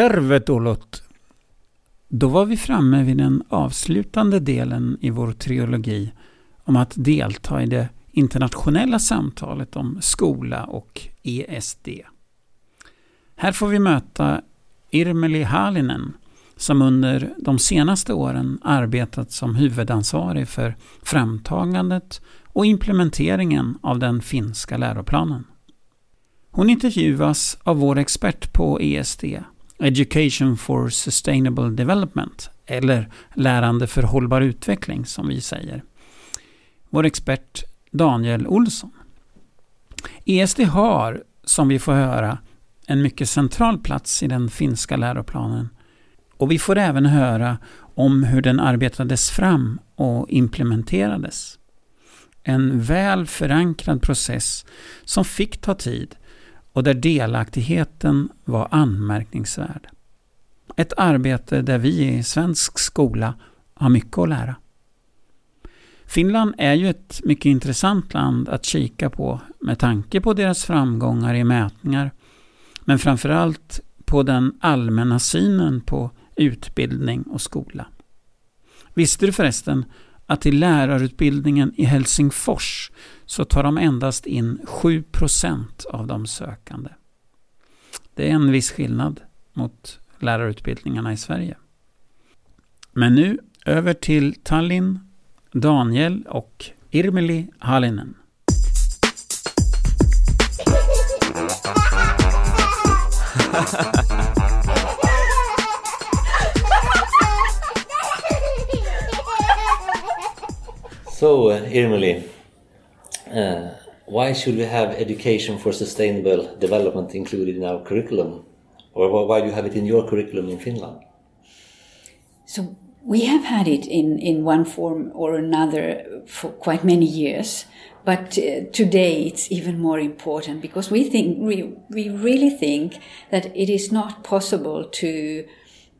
Tervetulo't! Då var vi framme vid den avslutande delen i vår trilogi om att delta i det internationella samtalet om skola och ESD. Här får vi möta Irmeli Halinen som under de senaste åren arbetat som huvudansvarig för framtagandet och implementeringen av den finska läroplanen. Hon intervjuas av vår expert på ESD, Education for Sustainable Development, eller Lärande för hållbar utveckling som vi säger. Vår expert Daniel Olsson. ESD har, som vi får höra, en mycket central plats i den finska läroplanen och vi får även höra om hur den arbetades fram och implementerades. En väl förankrad process som fick ta tid och där delaktigheten var anmärkningsvärd. Ett arbete där vi i svensk skola har mycket att lära. Finland är ju ett mycket intressant land att kika på med tanke på deras framgångar i mätningar, men framförallt på den allmänna synen på utbildning och skola. Visste du förresten att i lärarutbildningen i Helsingfors så tar de endast in 7% av de sökande. Det är en viss skillnad mot lärarutbildningarna i Sverige. Men nu över till Tallinn, Daniel och Irmeli Hallinen. So, uh, Irmeli, uh, why should we have education for sustainable development included in our curriculum? Or why do you have it in your curriculum in Finland? So, we have had it in, in one form or another for quite many years, but uh, today it's even more important because we think we, we really think that it is not possible to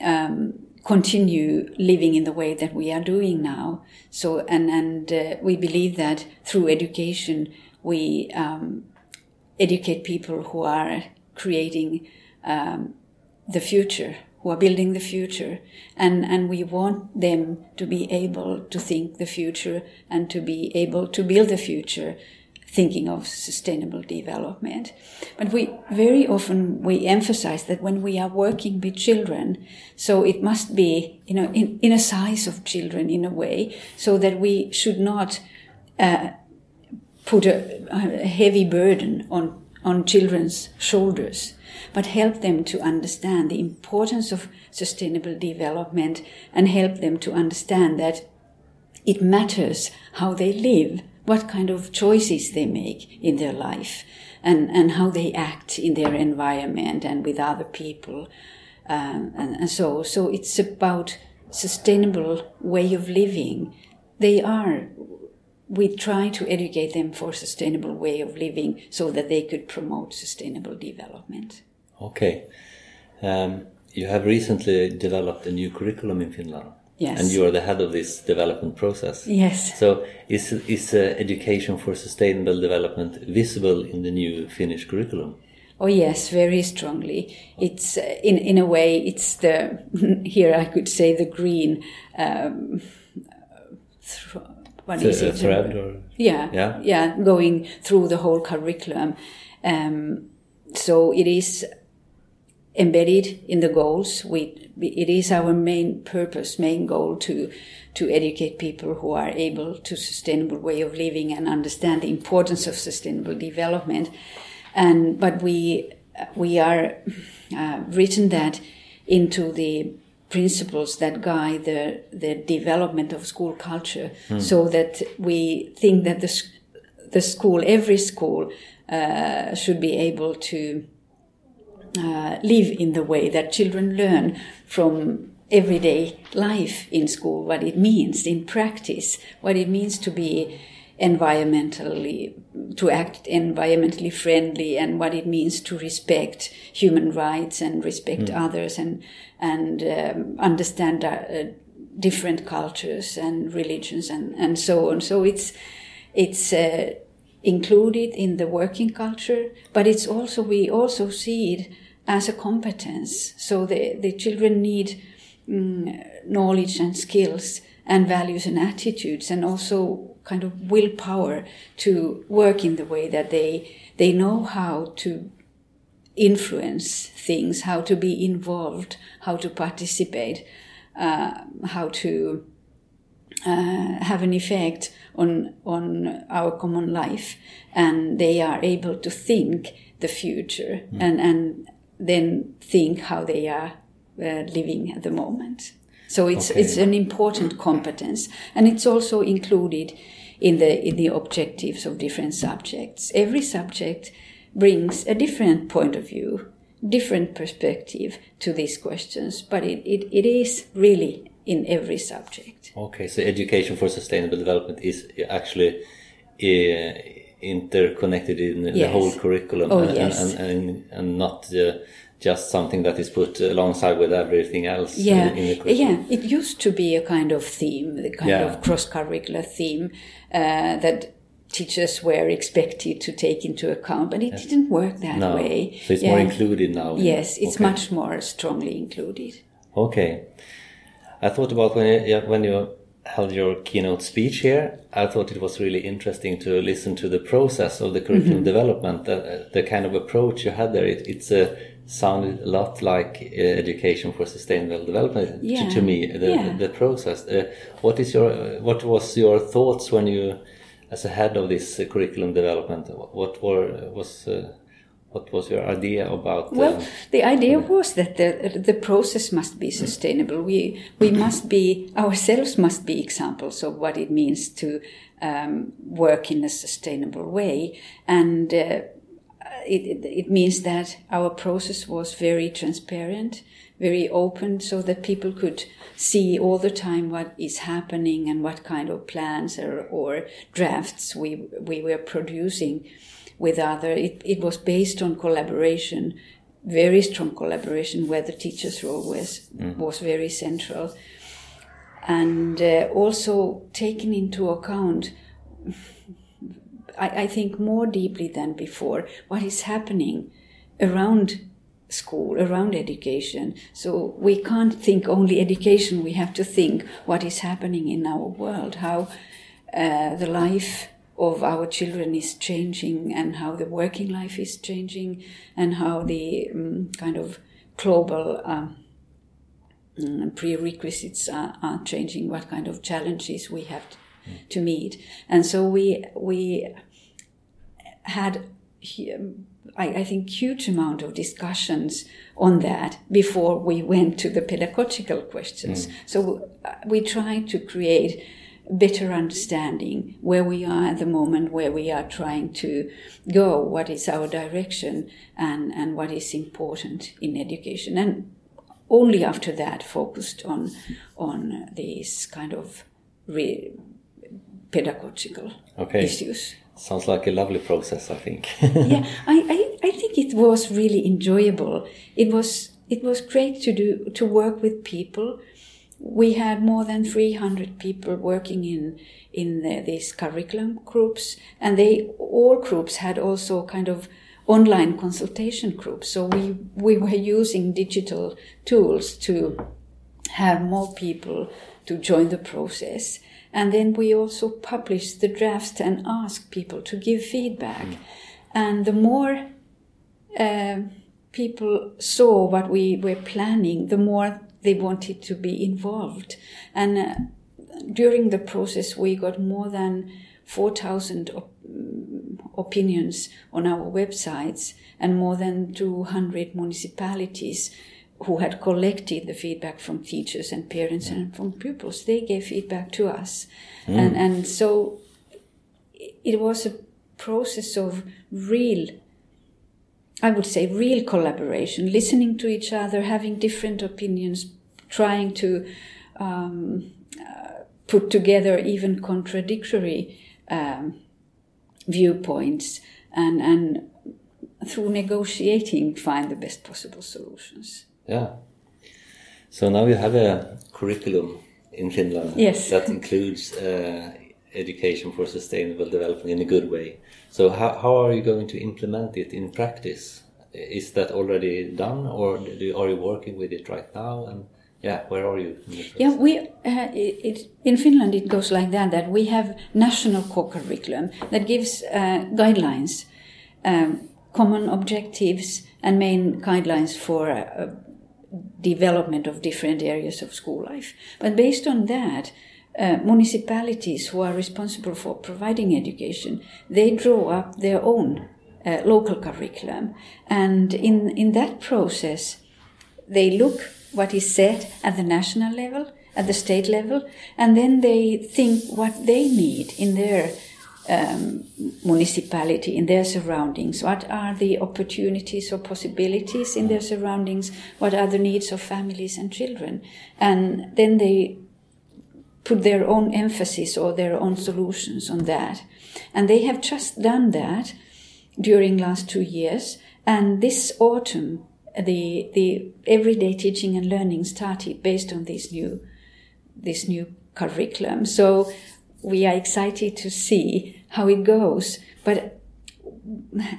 um, continue living in the way that we are doing now. So, and, and uh, we believe that through education, we um, educate people who are creating um, the future, who are building the future. And, and we want them to be able to think the future and to be able to build the future thinking of sustainable development. But we very often we emphasize that when we are working with children, so it must be you know in, in a size of children in a way, so that we should not uh, put a, a heavy burden on on children's shoulders, but help them to understand the importance of sustainable development and help them to understand that it matters how they live what kind of choices they make in their life and, and how they act in their environment and with other people. Um, and, and so, so it's about sustainable way of living. They are, we try to educate them for sustainable way of living so that they could promote sustainable development. Okay. Um, you have recently developed a new curriculum in Finland. Yes. And you are the head of this development process. Yes. So is, is uh, education for sustainable development visible in the new Finnish curriculum? Oh yes, very strongly. It's uh, in in a way it's the here I could say the green. Um, th- what is it? thread or Yeah, Yeah. yeah, going through the whole curriculum. Um, so it is embedded in the goals. We, it is our main purpose, main goal to, to educate people who are able to sustainable way of living and understand the importance of sustainable development. And, but we, we are uh, written that into the principles that guide the, the development of school culture so that we think that the, the school, every school, uh, should be able to uh, live in the way that children learn from everyday life in school, what it means in practice, what it means to be environmentally, to act environmentally friendly, and what it means to respect human rights and respect others and and um, understand uh, different cultures and religions and, and so on. So it's it's uh, included in the working culture, but it's also we also see it as a competence. So the, the children need mm, knowledge and skills and values and attitudes and also kind of willpower to work in the way that they they know how to influence things, how to be involved, how to participate, uh, how to uh, have an effect on on our common life, and they are able to think the future mm. and and then think how they are uh, living at the moment. So it's okay. it's an important competence, and it's also included in the in the objectives of different subjects. Every subject brings a different point of view, different perspective to these questions, but it, it, it is really in every subject. Okay, so education for sustainable development is actually uh, interconnected in yes. the whole curriculum oh, and, yes. and, and, and, not uh, just something that is put alongside with everything else yeah. in, in the curriculum. Yeah, it used to be a kind of theme, the kind yeah. of cross-curricular theme uh, that teachers were expected to take into account, but it yes. didn't work that no. way. So it's yeah. more included now. Yes, it's okay. much more strongly included. Okay. I thought about when you, when you held your keynote speech here, I thought it was really interesting to listen to the process of the curriculum mm -hmm. development, the, the, kind of approach you had there. It, it's a sounded a lot like uh, education for sustainable development yeah. to, to, me the, yeah. the process uh, what is your uh, what was your thoughts when you as a head of this uh, curriculum development what were was uh, what was your idea about well the idea was that the the process must be sustainable. We we must be ourselves must be examples of what it means to um, work in a sustainable way. And uh, it, it means that our process was very transparent, very open, so that people could see all the time what is happening and what kind of plans or, or drafts we, we were producing with other. It, it was based on collaboration, very strong collaboration, where the teacher's role was, mm. was very central. And uh, also taken into account I, I think more deeply than before what is happening around school, around education. So we can't think only education, we have to think what is happening in our world, how uh, the life of our children is changing, and how the working life is changing, and how the um, kind of global um, mm, prerequisites are, are, changing, what kind of challenges we have to, to meet. And so we, we had I, I, think huge amount of discussions on that before we went to the pedagogical questions. Mm. So uh, we tried to create better understanding where we are at the moment, where we are trying to go, what is our direction, and, and what is important in education. And only after that focused on on these kind of re- pedagogical okay. issues. Sounds like a lovely process, I think. yeah, I, I, I think it was really enjoyable. It was it was great to do to work with people. We had more than 300 people working in in the, these curriculum groups, and they all groups had also kind of online consultation groups. So we we were using digital tools to have more people to join the process. And then we also published the drafts and asked people to give feedback. Mm. And the more uh, people saw what we were planning, the more they wanted to be involved. And uh, during the process, we got more than 4,000 op- opinions on our websites and more than 200 municipalities who had collected the feedback from teachers and parents and from pupils, they gave feedback to us. Mm. And, and so it was a process of real, I would say, real collaboration, listening to each other, having different opinions, trying to um, uh, put together even contradictory um, viewpoints and, and through negotiating find the best possible solutions. Yeah. So now you have a curriculum in Finland yes. that includes uh, education for sustainable development in a good way. So how, how are you going to implement it in practice is that already done, or do, are you working with it right now? And yeah, where are you? Yeah, we uh, it, in Finland it goes like that. That we have national core curriculum that gives uh, guidelines, um, common objectives, and main guidelines for uh, development of different areas of school life. But based on that, uh, municipalities who are responsible for providing education, they draw up their own uh, local curriculum. And in, in that process, they look what is said at the national level, at the state level, and then they think what they need in their um, municipality, in their surroundings. What are the opportunities or possibilities in their surroundings? What are the needs of families and children? And then they put their own emphasis or their own solutions on that. And they have just done that during last two years. And this autumn, the the everyday teaching and learning started based on this new this new curriculum. So we are excited to see how it goes. But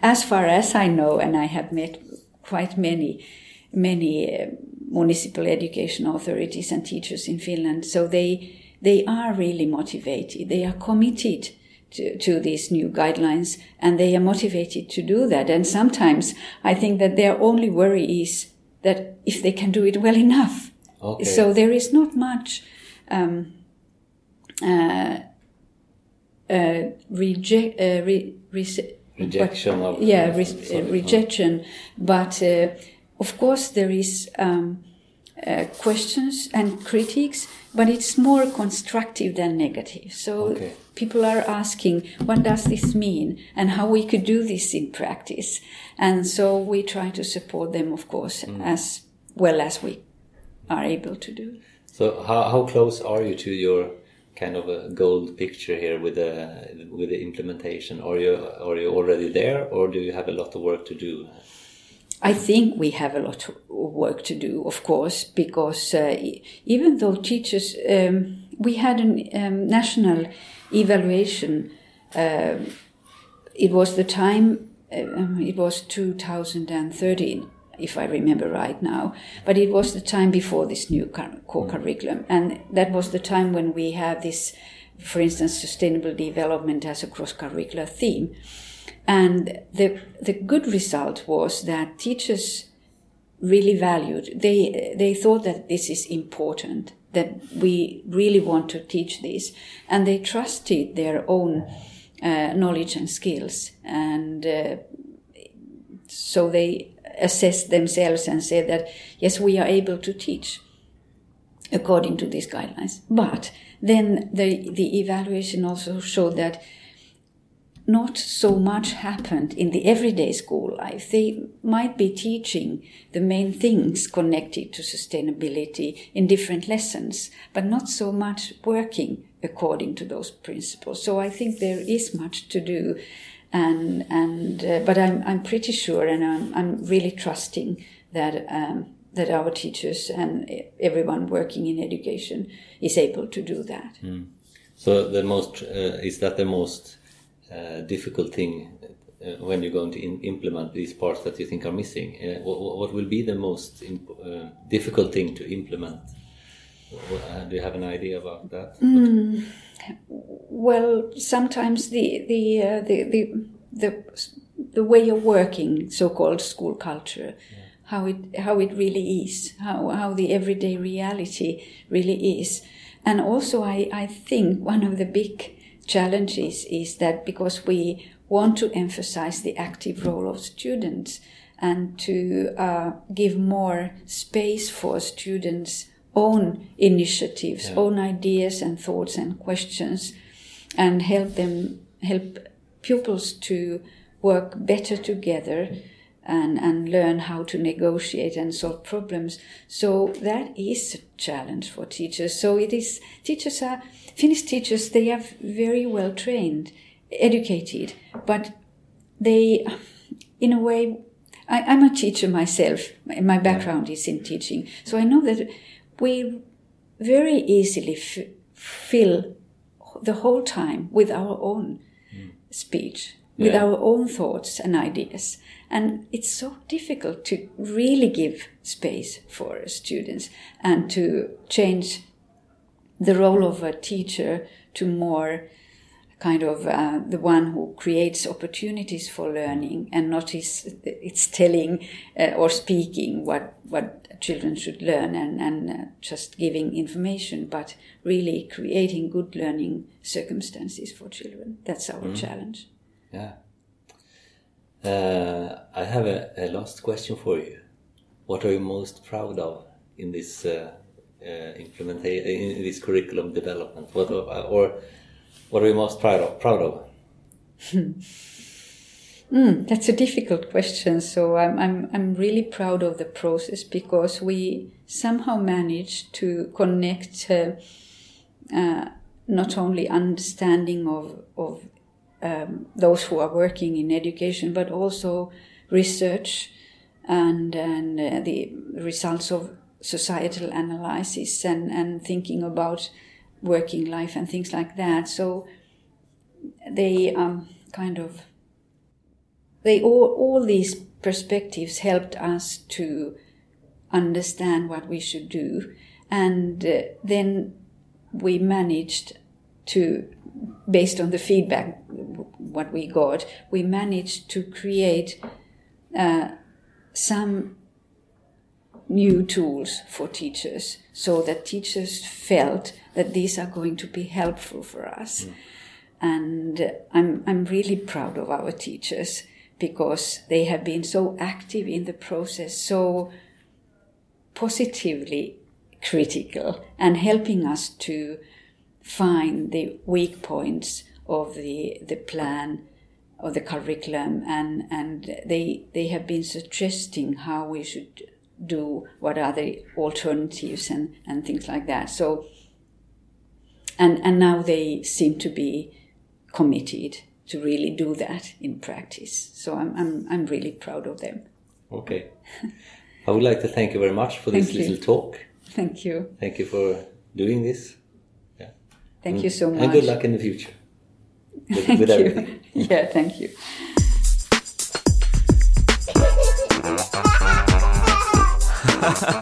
as far as I know, and I have met quite many many uh, municipal education authorities and teachers in Finland, so they they are really motivated. They are committed to, to, these new guidelines and they are motivated to do that. And sometimes I think that their only worry is that if they can do it well enough. Okay. So there is not much um, uh, uh, reject, uh, re, re, rejection but, of yeah re, rejection, but uh, of course there is. Um, uh, questions and critiques, but it's more constructive than negative. So okay. people are asking, what does this mean, and how we could do this in practice. And so we try to support them, of course, mm. as well as we are able to do. So how, how close are you to your kind of a gold picture here with the with the implementation? Are you are you already there, or do you have a lot of work to do? I think we have a lot of work to do, of course, because uh, even though teachers, um, we had a um, national evaluation. Uh, it was the time, uh, um, it was 2013, if I remember right now, but it was the time before this new core curriculum. And that was the time when we had this, for instance, sustainable development as a cross curricular theme. And the, the good result was that teachers really valued, they, they thought that this is important, that we really want to teach this. And they trusted their own uh, knowledge and skills. And uh, so they assessed themselves and said that, yes, we are able to teach according to these guidelines. But then the, the evaluation also showed that not so much happened in the everyday school life. They might be teaching the main things connected to sustainability in different lessons, but not so much working according to those principles. So I think there is much to do. And, and, uh, but I'm, I'm pretty sure and I'm, I'm really trusting that, um, that our teachers and everyone working in education is able to do that. Mm. So the most, uh, is that the most uh, difficult thing uh, when you're going to implement these parts that you think are missing? Uh, what, what, will be the most uh, difficult thing to implement? Uh, do you have an idea about that? Mm. Well, sometimes the the, the the the the way of working, so-called school culture, yeah. how it how it really is, how how the everyday reality really is, and also I I think one of the big challenges is that because we want to emphasize the active role of students and to uh, give more space for students' own initiatives, yeah. own ideas and thoughts and questions, and help them help pupils to work better together and, and learn how to negotiate and solve problems. So that is a challenge for teachers. So it is teachers are Finnish teachers, they are very well trained, educated, but they, in a way, I, am a teacher myself. My background is in teaching. So I know that we very easily f- fill the whole time with our own mm. speech, with yeah. our own thoughts and ideas. And it's so difficult to really give space for students and to change the role of a teacher to more kind of uh, the one who creates opportunities for learning and not is it's telling uh, or speaking what what children should learn and and uh, just giving information but really creating good learning circumstances for children that's our mm. challenge yeah uh, i have a, a, last question for you what are you most proud of in this uh, uh, implementation in this curriculum development what or what are you most proud of? Proud of? Mm, that's a difficult question. So I'm, I'm, I'm really proud of the process because we somehow managed to connect uh, uh, not only understanding of, of um, those who are working in education, but also research and, and uh, the results of societal analysis and, and thinking about working life and things like that. So they um, kind of they all all these perspectives helped us to understand what we should do, and uh, then we managed to based on the feedback what we got we managed to create uh, some new tools for teachers so that teachers felt that these are going to be helpful for us. Mm. And I'm, I'm really proud of our teachers because they have been so active in the process, so positively critical and helping us to find the weak points of the, the plan of the curriculum and, and they, they have been suggesting how we should do what are the alternatives and, and things like that. So, and, and now they seem to be committed to really do that in practice. So I'm, I'm, I'm really proud of them. Okay. I would like to thank you very much for this little talk. Thank you. Thank you for doing this. Thank you mm. so much. And good luck in the future with, with everything. yeah, thank you.